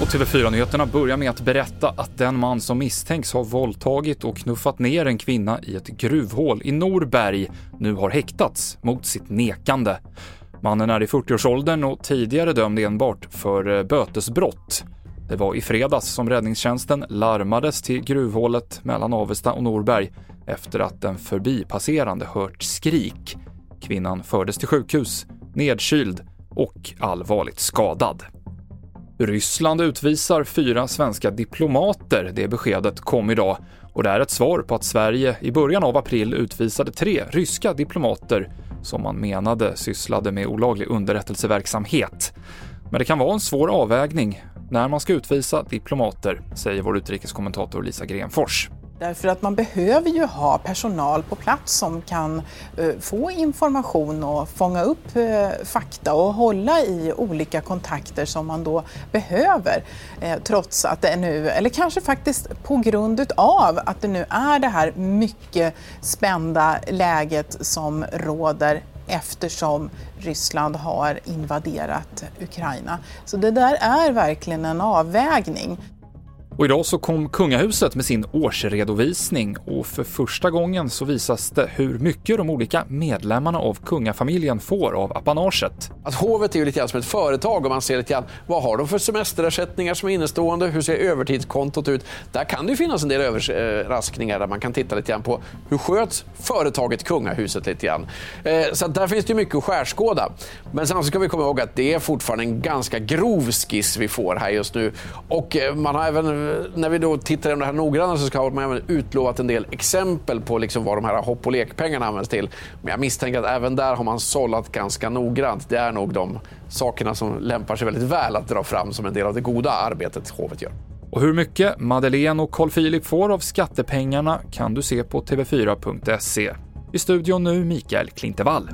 Och TV4-nyheterna börjar med att berätta att den man som misstänks ha våldtagit och knuffat ner en kvinna i ett gruvhål i Norberg nu har häktats mot sitt nekande. Mannen är i 40-årsåldern och tidigare dömd enbart för eh, bötesbrott. Det var i fredags som räddningstjänsten larmades till gruvhålet mellan Avesta och Norberg efter att en förbipasserande hört skrik. Kvinnan fördes till sjukhus, nedkyld och allvarligt skadad. Ryssland utvisar fyra svenska diplomater. Det beskedet kom idag och det är ett svar på att Sverige i början av april utvisade tre ryska diplomater som man menade sysslade med olaglig underrättelseverksamhet. Men det kan vara en svår avvägning när man ska utvisa diplomater, säger vår utrikeskommentator Lisa Grenfors. Därför att man behöver ju ha personal på plats som kan eh, få information och fånga upp eh, fakta och hålla i olika kontakter som man då behöver. Eh, trots att det nu, eller kanske faktiskt på grund av att det nu är det här mycket spända läget som råder eftersom Ryssland har invaderat Ukraina. Så det där är verkligen en avvägning. Och idag så kom kungahuset med sin årsredovisning och för första gången så visas det hur mycket de olika medlemmarna av kungafamiljen får av apanaget. Att hovet är ju lite grann som ett företag och man ser lite grann vad har de för semesterersättningar som är innestående, hur ser övertidskontot ut? Där kan det ju finnas en del överraskningar där man kan titta lite grann på hur sköts företaget kungahuset lite grann. Eh, så där finns det mycket att skärskåda. Men sen ska vi komma ihåg att det är fortfarande en ganska grov skiss vi får här just nu och eh, man har även när vi då tittar igenom det här noggrannare så ska man även utlovat en del exempel på liksom vad de här hopp och lekpengarna används till. Men jag misstänker att även där har man sållat ganska noggrant. Det är nog de sakerna som lämpar sig väldigt väl att dra fram som en del av det goda arbetet hovet gör. Och hur mycket Madeleine och Carl Philip får av skattepengarna kan du se på tv4.se. I studion nu Mikael Klintevall.